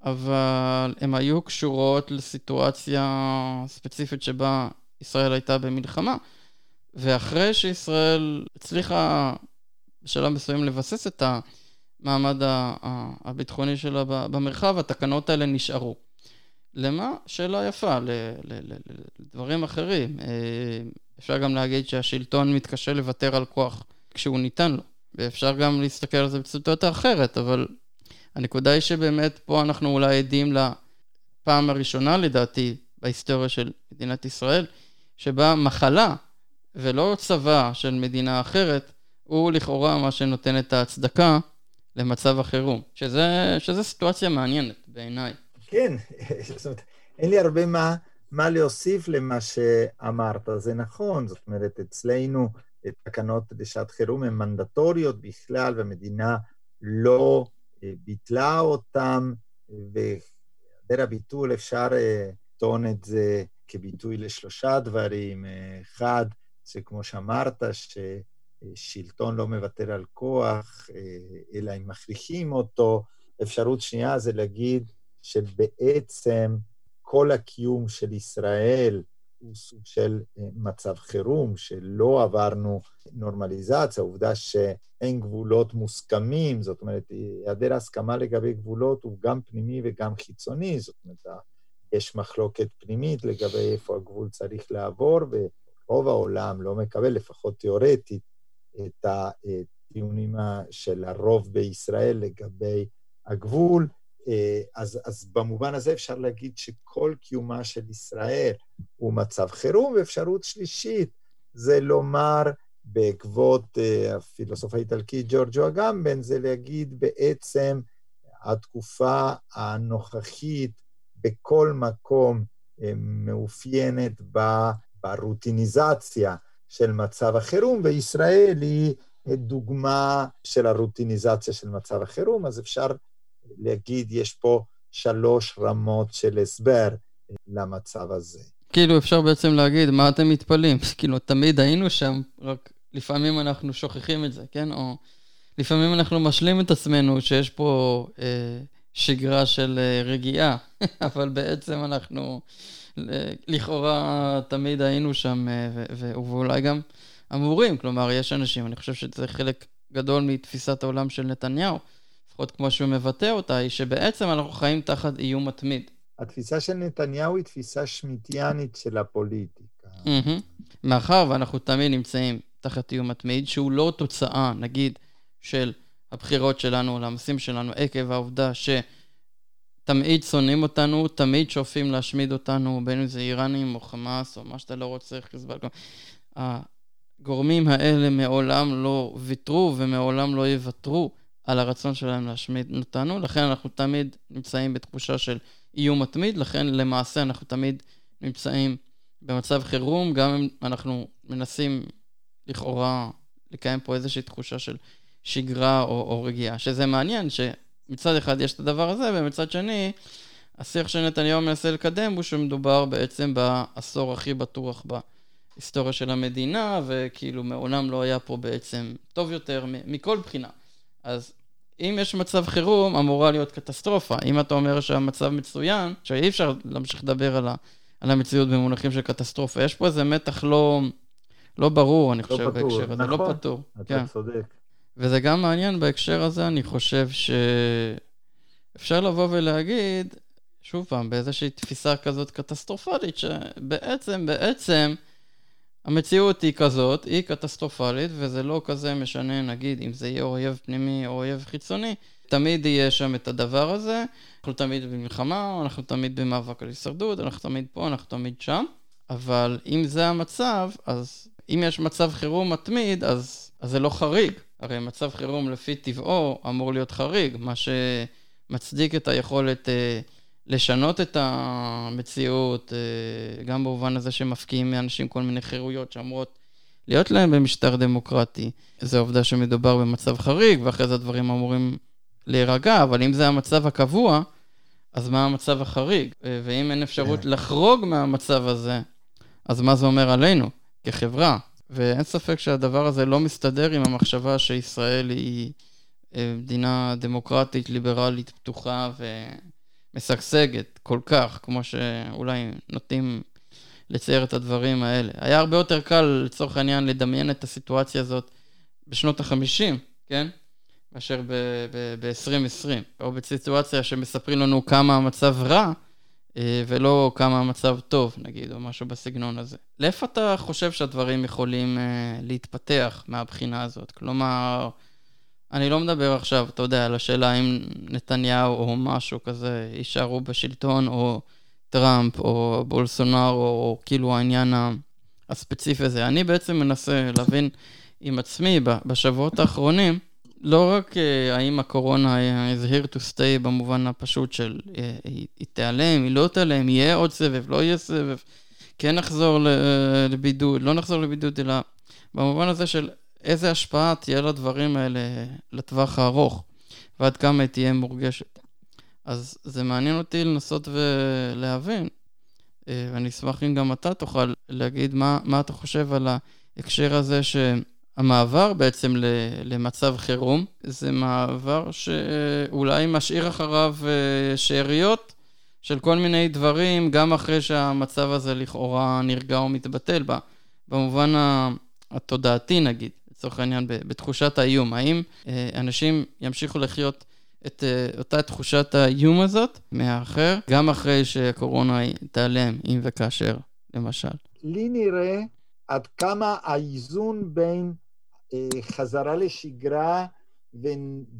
אבל הן היו קשורות לסיטואציה ספציפית שבה ישראל הייתה במלחמה, ואחרי שישראל הצליחה בשלב מסוים לבסס את המעמד הביטחוני שלה במרחב, התקנות האלה נשארו. למה? שאלה יפה, לדברים אחרים. אה, אפשר גם להגיד שהשלטון מתקשה לוותר על כוח כשהוא ניתן לו, ואפשר גם להסתכל על זה בצוטות אחרת, אבל הנקודה היא שבאמת פה אנחנו אולי עדים לפעם הראשונה לדעתי בהיסטוריה של מדינת ישראל, שבה מחלה ולא צבא של מדינה אחרת, הוא לכאורה מה שנותן את ההצדקה למצב החירום, שזה, שזה סיטואציה מעניינת בעיניי. כן, זאת אומרת, אין לי הרבה מה, מה להוסיף למה שאמרת, זה נכון, זאת אומרת, אצלנו תקנות לשעת חירום הן מנדטוריות בכלל, והמדינה לא ביטלה אותן, והיעדר הביטול אפשר אה, לטעון את זה כביטוי לשלושה דברים. אה, אחד, שכמו שאמרת, ששלטון לא מוותר על כוח, אלא אם מכריחים אותו. אפשרות שנייה זה להגיד שבעצם כל הקיום של ישראל הוא סוג של אה, מצב חירום, שלא עברנו נורמליזציה, העובדה שאין גבולות מוסכמים, זאת אומרת, היעדר הסכמה לגבי גבולות הוא גם פנימי וגם חיצוני, זאת אומרת, יש מחלוקת פנימית לגבי איפה הגבול צריך לעבור, ורוב העולם לא מקבל, לפחות תיאורטית, את הטיעונים של הרוב בישראל לגבי הגבול. אז, אז במובן הזה אפשר להגיד שכל קיומה של ישראל הוא מצב חירום, ואפשרות שלישית זה לומר, בעקבות הפילוסוף האיטלקי ג'ורג'ו אגמבן, זה להגיד בעצם התקופה הנוכחית בכל מקום אה, מאופיינת ברוטיניזציה של מצב החירום, וישראל היא דוגמה של הרוטיניזציה של מצב החירום, אז אפשר להגיד, יש פה שלוש רמות של הסבר למצב הזה. כאילו, אפשר בעצם להגיד, מה אתם מתפלאים? כאילו, תמיד היינו שם, רק לפעמים אנחנו שוכחים את זה, כן? או לפעמים אנחנו משלים את עצמנו שיש פה אה, שגרה של אה, רגיעה, אבל בעצם אנחנו אה, לכאורה תמיד היינו שם, אה, ואולי גם אמורים, כלומר, יש אנשים, אני חושב שזה חלק גדול מתפיסת העולם של נתניהו, לפחות כמו שהוא מבטא אותה, היא שבעצם אנחנו חיים תחת איום מתמיד. התפיסה של נתניהו היא תפיסה שמיטיאנית של הפוליטיקה. Mm-hmm. מאחר ואנחנו תמיד נמצאים תחת איום מתמיד, שהוא לא תוצאה, נגיד, של הבחירות שלנו, למעשים שלנו, עקב העובדה שתמיד שונאים אותנו, תמיד שואפים להשמיד אותנו, בין אם זה איראנים או חמאס או מה שאתה לא רוצה, חיזבאללה. הגורמים האלה מעולם לא ויתרו ומעולם לא יוותרו על הרצון שלהם להשמיד אותנו, לכן אנחנו תמיד נמצאים בתחושה של איום מתמיד, לכן למעשה אנחנו תמיד נמצאים במצב חירום, גם אם אנחנו מנסים לכאורה לקיים פה איזושהי תחושה של שגרה או, או רגיעה, שזה מעניין שמצד אחד יש את הדבר הזה, ומצד שני, השיח שנתניהו מנסה לקדם הוא שמדובר בעצם בעשור הכי בטוח בהיסטוריה של המדינה, וכאילו מעולם לא היה פה בעצם טוב יותר מכל בחינה. אז אם יש מצב חירום, אמורה להיות קטסטרופה. אם אתה אומר שהמצב מצוין, שאי אפשר להמשיך לדבר על, ה, על המציאות במונחים של קטסטרופה. יש פה איזה מתח לא, לא ברור, אני לא חושב, פתור, בהקשר הזה. לא נכון, לא פתור. אתה כן. צודק. וזה גם מעניין בהקשר הזה, אני חושב שאפשר לבוא ולהגיד, שוב פעם, באיזושהי תפיסה כזאת קטסטרופלית, שבעצם, בעצם, המציאות היא כזאת, היא קטסטרופלית, וזה לא כזה משנה, נגיד, אם זה יהיה אויב פנימי או אויב חיצוני, תמיד יהיה שם את הדבר הזה. אנחנו תמיד במלחמה, אנחנו תמיד במאבק על הישרדות, אנחנו תמיד פה, אנחנו תמיד שם. אבל אם זה המצב, אז אם יש מצב חירום מתמיד, אז, אז זה לא חריג. הרי מצב חירום לפי טבעו אמור להיות חריג, מה שמצדיק את היכולת אה, לשנות את המציאות, אה, גם במובן הזה שמפקיעים מאנשים כל מיני חירויות שאמורות להיות להם במשטר דמוקרטי. זו עובדה שמדובר במצב חריג, ואחרי זה הדברים אמורים להירגע, אבל אם זה המצב הקבוע, אז מה המצב החריג? אה, ואם אין אפשרות כן. לחרוג מהמצב הזה, אז מה זה אומר עלינו כחברה? ואין ספק שהדבר הזה לא מסתדר עם המחשבה שישראל היא אה, מדינה דמוקרטית, ליברלית, פתוחה ומשגשגת כל כך, כמו שאולי נוטים לצייר את הדברים האלה. היה הרבה יותר קל, לצורך העניין, לדמיין את הסיטואציה הזאת בשנות ה-50, כן? מאשר ב-2020, ב- או בסיטואציה שמספרים לנו כמה המצב רע, אה, ולא כמה המצב טוב, נגיד, או משהו בסגנון הזה. לאיפה אתה חושב שהדברים יכולים אה, להתפתח מהבחינה הזאת? כלומר, אני לא מדבר עכשיו, אתה יודע, על השאלה אם נתניהו או משהו כזה יישארו בשלטון, או טראמפ, או בולסונאר, או, כאילו העניין הספציפי הזה. אני בעצם מנסה להבין עם עצמי בשבועות האחרונים, לא רק uh, האם הקורונה is here to stay במובן הפשוט של uh, היא, היא תיעלם, היא לא תיעלם, יהיה עוד סבב, לא יהיה סבב, כן נחזור לבידוד, לא נחזור לבידוד, אלא במובן הזה של איזה השפעה תהיה לדברים האלה לטווח הארוך, ועד כמה היא תהיה מורגשת. אז זה מעניין אותי לנסות ולהבין, uh, ואני אשמח אם גם אתה תוכל להגיד מה, מה אתה חושב על ההקשר הזה ש... המעבר בעצם למצב חירום זה מעבר שאולי משאיר אחריו אה, שאריות של כל מיני דברים, גם אחרי שהמצב הזה לכאורה נרגע או מתבטל במובן התודעתי נגיד, לצורך העניין, בתחושת האיום. האם אה, אנשים ימשיכו לחיות את uh, אותה תחושת האיום הזאת מהאחר, גם אחרי שהקורונה תיעלם, אם וכאשר, למשל. לי נראה עד כמה האיזון בין uh, חזרה לשגרה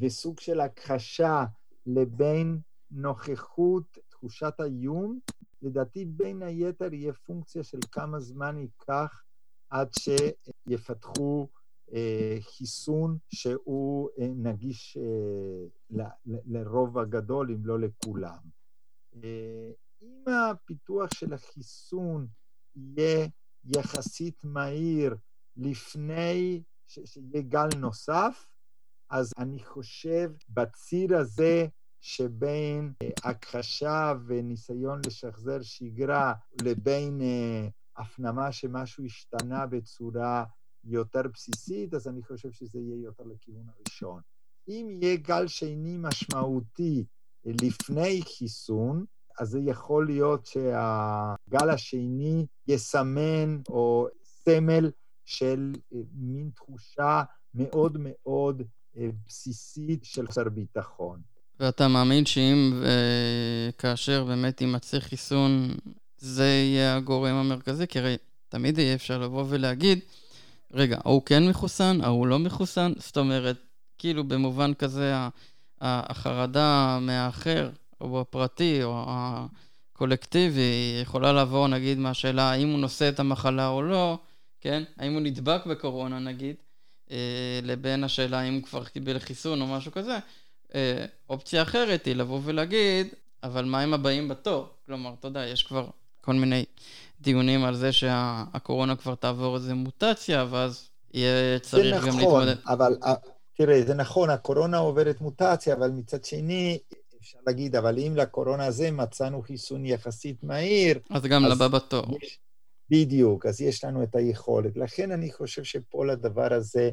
וסוג של הכחשה לבין נוכחות, תחושת האיום, לדעתי בין היתר יהיה פונקציה של כמה זמן ייקח עד שיפתחו אה, חיסון שהוא אה, נגיש אה, לרוב הגדול, אם לא לכולם. אם הפיתוח של החיסון יהיה יחסית מהיר לפני שיהיה גל נוסף, אז אני חושב בציר הזה שבין הכחשה וניסיון לשחזר שגרה לבין הפנמה שמשהו השתנה בצורה יותר בסיסית, אז אני חושב שזה יהיה יותר לכיוון הראשון. אם יהיה גל שני משמעותי לפני חיסון, אז זה יכול להיות שהגל השני יסמן או סמל של אה, מין תחושה מאוד מאוד אה, בסיסית של חסר ביטחון. ואתה מאמין שאם וכאשר באמת יימצא חיסון, זה יהיה הגורם המרכזי? כי הרי תמיד יהיה אפשר לבוא ולהגיד, רגע, ההוא כן מחוסן, ההוא לא מחוסן? זאת אומרת, כאילו במובן כזה, החרדה מהאחר, או הפרטי, או הקולקטיבי, יכולה לבוא, נגיד, מהשאלה האם הוא נושא את המחלה או לא, כן? האם הוא נדבק בקורונה, נגיד, אה, לבין השאלה האם הוא כבר קיבל חיסון או משהו כזה. אה, אופציה אחרת היא לבוא ולהגיד, אבל מה עם הבאים בתור? כלומר, אתה יודע, יש כבר כל מיני דיונים על זה שהקורונה כבר תעבור איזה מוטציה, ואז יהיה צריך נכון, גם להתמודד. אבל אה, תראה, זה נכון, הקורונה עוברת מוטציה, אבל מצד שני, אפשר להגיד, אבל אם לקורונה הזה מצאנו חיסון יחסית מהיר... אז גם לבא בתור. יש, בדיוק, אז יש לנו את היכולת. לכן אני חושב שפה לדבר הזה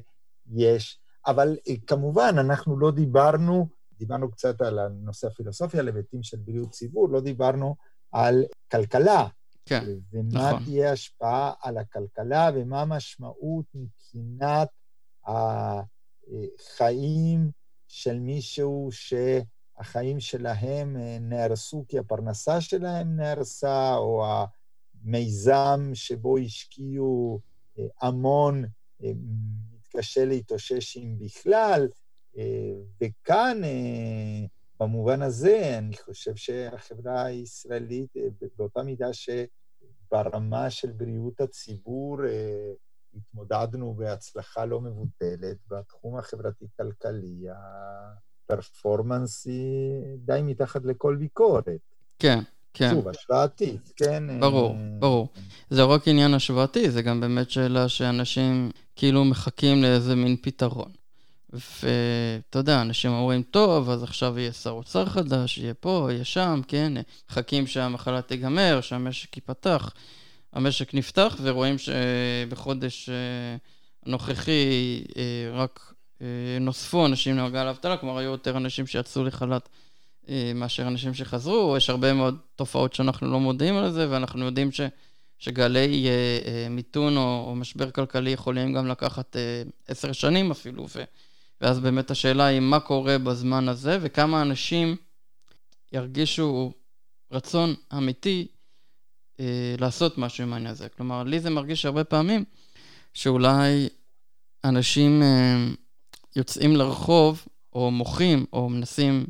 יש... אבל אה, כמובן, אנחנו לא דיברנו, דיברנו קצת על הנושא הפילוסופיה, על היבטים של בריאות ציבור, לא דיברנו על כלכלה. כן, ומה נכון. תהיה ההשפעה על הכלכלה ומה המשמעות מבחינת החיים של מישהו שהחיים שלהם אה, נהרסו כי הפרנסה שלהם נהרסה, או המיזם שבו השקיעו אה, המון אה, מתקשה להתאושש אם בכלל. וכאן במובן הזה, אני חושב שהחברה הישראלית, אה, באותה מידה שברמה של בריאות הציבור אה, התמודדנו בהצלחה לא מבוטלת, בתחום החברתי-כלכלי הפרפורמנס היא די מתחת לכל ביקורת. כן, כן. שוב, השוואתית, כן. ברור, אה, ברור. זה לא רק עניין השוואתי, זה גם באמת שאלה שאנשים כאילו מחכים לאיזה מין פתרון. ואתה יודע, אנשים אומרים, טוב, אז עכשיו יהיה שר אוצר חדש, יהיה פה, יהיה שם, כן, מחכים שהמחלה תיגמר, שהמשק ייפתח. המשק נפתח, ורואים שבחודש אה, הנוכחי אה, רק אה, נוספו אנשים למעגל האבטלה, כלומר היו יותר אנשים שיצאו לחל"ת מאשר אנשים שחזרו, יש הרבה מאוד תופעות שאנחנו לא מודעים על זה, ואנחנו יודעים ש... שגלי מיתון או, או משבר כלכלי יכולים גם לקחת עשר שנים אפילו, ו, ואז באמת השאלה היא מה קורה בזמן הזה וכמה אנשים ירגישו רצון אמיתי אה, לעשות משהו עם העניין הזה. כלומר, לי זה מרגיש הרבה פעמים שאולי אנשים אה, יוצאים לרחוב או מוחים או מנסים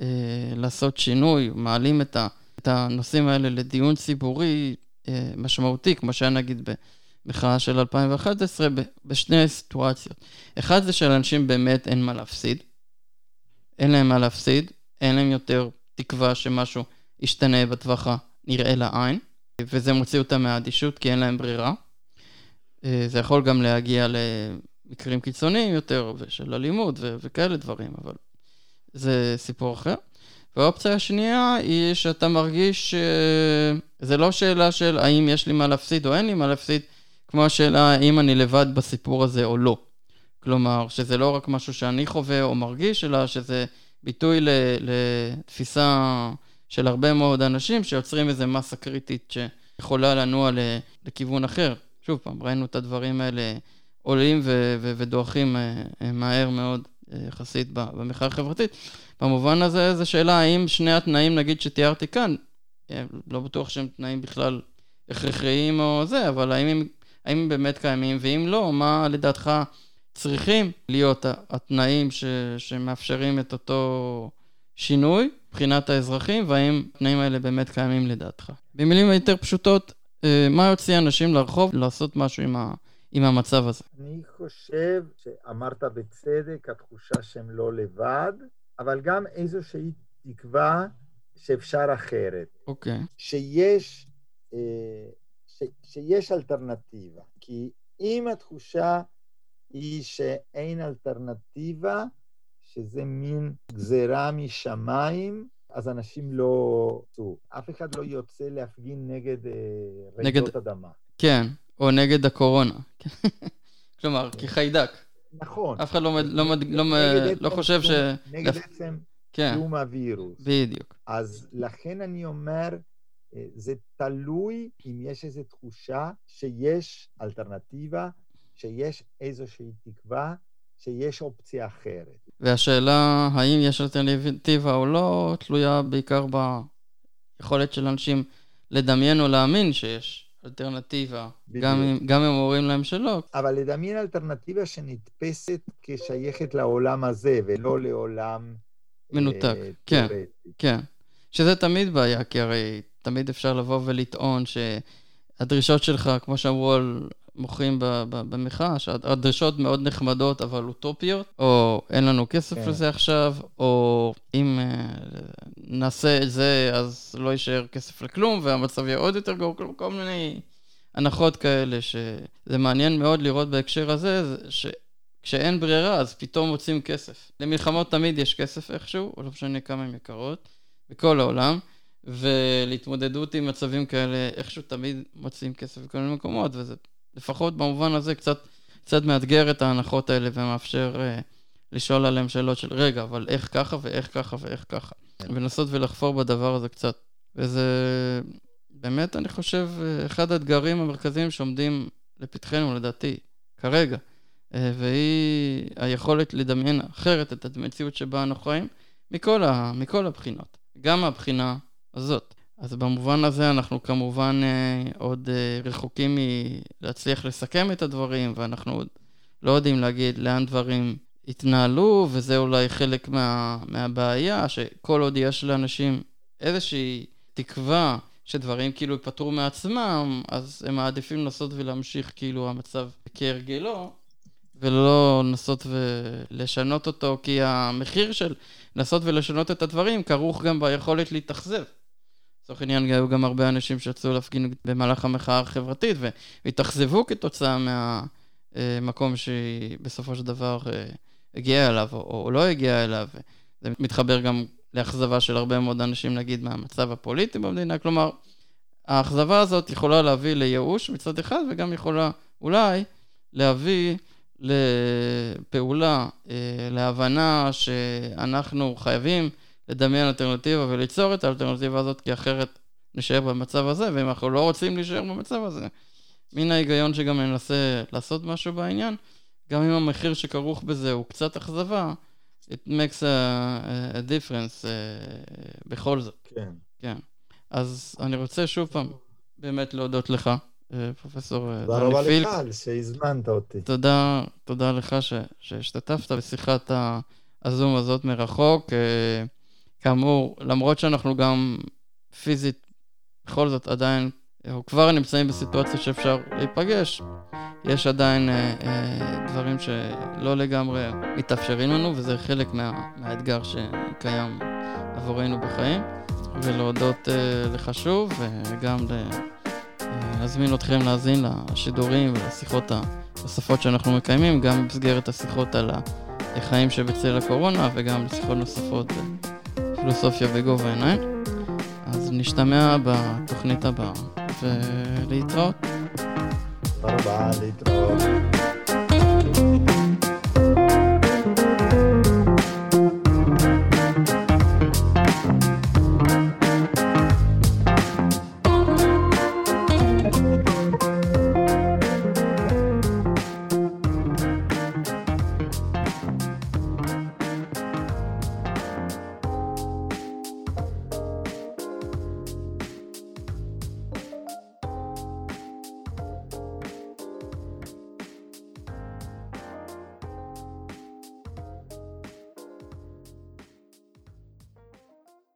אה, לעשות שינוי, מעלים את, ה, את הנושאים האלה לדיון ציבורי אה, משמעותי, כמו שהיה נגיד ב... מחאה של 2011 בשני סיטואציות. אחד זה שלאנשים באמת אין מה להפסיד. אין להם מה להפסיד, אין להם יותר תקווה שמשהו ישתנה בטווח הנראה לעין, וזה מוציא אותם מהאדישות כי אין להם ברירה. אה, זה יכול גם להגיע למקרים קיצוניים יותר, ושל אלימות ו- וכאלה דברים, אבל זה סיפור אחר. והאופציה השנייה היא שאתה מרגיש שזה לא שאלה של האם יש לי מה להפסיד או אין לי מה להפסיד, כמו השאלה האם אני לבד בסיפור הזה או לא. כלומר, שזה לא רק משהו שאני חווה או מרגיש, אלא שזה ביטוי לתפיסה של הרבה מאוד אנשים שיוצרים איזה מסה קריטית שיכולה לנוע לכיוון אחר. שוב פעם, ראינו את הדברים האלה עולים ו- ו- ודועכים אה, מהר מאוד יחסית במחאה החברתית. במובן הזה, זו שאלה האם שני התנאים, נגיד, שתיארתי כאן, לא בטוח שהם תנאים בכלל הכרחיים או זה, אבל האם הם, האם הם באמת קיימים, ואם לא, מה לדעתך צריכים להיות התנאים ש, שמאפשרים את אותו שינוי מבחינת האזרחים, והאם התנאים האלה באמת קיימים לדעתך. במילים יותר פשוטות, אה, מה יוציא אנשים לרחוב לעשות משהו עם, ה, עם המצב הזה? אני חושב שאמרת בצדק, התחושה שהם לא לבד, אבל גם איזושהי תקווה שאפשר אחרת. אוקיי. Okay. שיש, אה, ש, שיש אלטרנטיבה. כי אם התחושה היא שאין אלטרנטיבה, שזה מין גזירה משמיים, אז אנשים לא... אף אחד לא יוצא להפגין נגד אה, רעידות נגד... אדמה. כן, או נגד הקורונה. כלומר, כחיידק. נכון. אף אחד לא, לא, לא, לא חושב ש... נגד עצם כן. קיום הווירוס. בדיוק. אז לכן אני אומר, זה תלוי אם יש איזו תחושה שיש אלטרנטיבה, שיש איזושהי תקווה, שיש אופציה אחרת. והשאלה האם יש אלטרנטיבה או לא, תלויה בעיקר ביכולת של אנשים לדמיין או להאמין שיש אלטרנטיבה, גם אם, גם אם אומרים להם שלא. אבל לדמיין אלטרנטיבה שנתפסת כשייכת לעולם הזה, ולא לעולם... מנותק, אה, כן, כן. שזה תמיד בעיה, כי הרי תמיד אפשר לבוא ולטעון שהדרישות שלך, כמו שאמרו על מוחים במחאה, שהדרישות מאוד נחמדות אבל אוטופיות, או אין לנו כסף כן. לזה עכשיו, או אם uh, נעשה את זה אז לא יישאר כסף לכלום והמצב יהיה עוד יותר גרוע, כל מיני הנחות כאלה, שזה מעניין מאוד לראות בהקשר הזה, שכשאין ברירה אז פתאום מוצאים כסף. למלחמות תמיד יש כסף איכשהו, או לא משנה כמה הן יקרות, בכל העולם. ולהתמודדות עם מצבים כאלה, איכשהו תמיד מוצאים כסף בכל מיני מקומות, וזה לפחות במובן הזה קצת, קצת מאתגר את ההנחות האלה ומאפשר uh, לשאול עליהם שאלות של רגע, אבל איך ככה ואיך ככה ואיך ככה. כן. ולנסות ולחפור בדבר הזה קצת. וזה באמת, אני חושב, אחד האתגרים המרכזיים שעומדים לפתחנו, לדעתי, כרגע. Uh, והיא היכולת לדמיין אחרת את המציאות שבה אנו חיים, מכל, ה, מכל הבחינות. גם מהבחינה הזאת. אז במובן הזה אנחנו כמובן אה, עוד אה, רחוקים מלהצליח לסכם את הדברים, ואנחנו עוד לא יודעים להגיד לאן דברים התנהלו, וזה אולי חלק מה, מהבעיה, שכל עוד יש לאנשים איזושהי תקווה שדברים כאילו ייפתרו מעצמם, אז הם מעדיפים לנסות ולהמשיך כאילו המצב כהרגלו, ולא לנסות ולשנות אותו, כי המחיר של לנסות ולשנות את הדברים כרוך גם ביכולת להתאכזב. לצורך העניין היו גם הרבה אנשים שיצאו להפגין במהלך המחאה החברתית והתאכזבו כתוצאה מהמקום שהיא בסופו של דבר אה, הגיעה אליו או, או לא הגיעה אליו. זה מתחבר גם לאכזבה של הרבה מאוד אנשים, נגיד, מהמצב הפוליטי במדינה. כלומר, האכזבה הזאת יכולה להביא לייאוש מצד אחד, וגם יכולה אולי להביא לפעולה, אה, להבנה שאנחנו חייבים לדמיין אלטרנטיבה וליצור את האלטרנטיבה הזאת, כי אחרת נשאר במצב הזה, ואם אנחנו לא רוצים להישאר במצב הזה, מן ההיגיון שגם ננסה לעשות משהו בעניין, גם אם המחיר שכרוך בזה הוא קצת אכזבה, it makes a, a difference uh, בכל זאת. כן. כן. אז אני רוצה שוב פעם באמת להודות לך, אה, פרופסור דני פילק. תודה רבה לך על שהזמנת אותי. תודה, תודה לך ש, שהשתתפת בשיחת הזום הזאת מרחוק. Uh, כאמור, למרות שאנחנו גם פיזית, בכל זאת עדיין, או כבר נמצאים בסיטואציה שאפשר להיפגש, יש עדיין אה, אה, דברים שלא לגמרי מתאפשרים לנו, וזה חלק מה, מהאתגר שקיים עבורנו בחיים. ולהודות אה, לך שוב, וגם להזמין אתכם להאזין לשידורים ולשיחות הנוספות שאנחנו מקיימים, גם במסגרת השיחות על החיים שבצל הקורונה, וגם לשיחות נוספות. פילוסופיה בגובה העיניים. אז נשתמע בתוכנית הבאה, ולהתראות. תודה רבה, להתראות.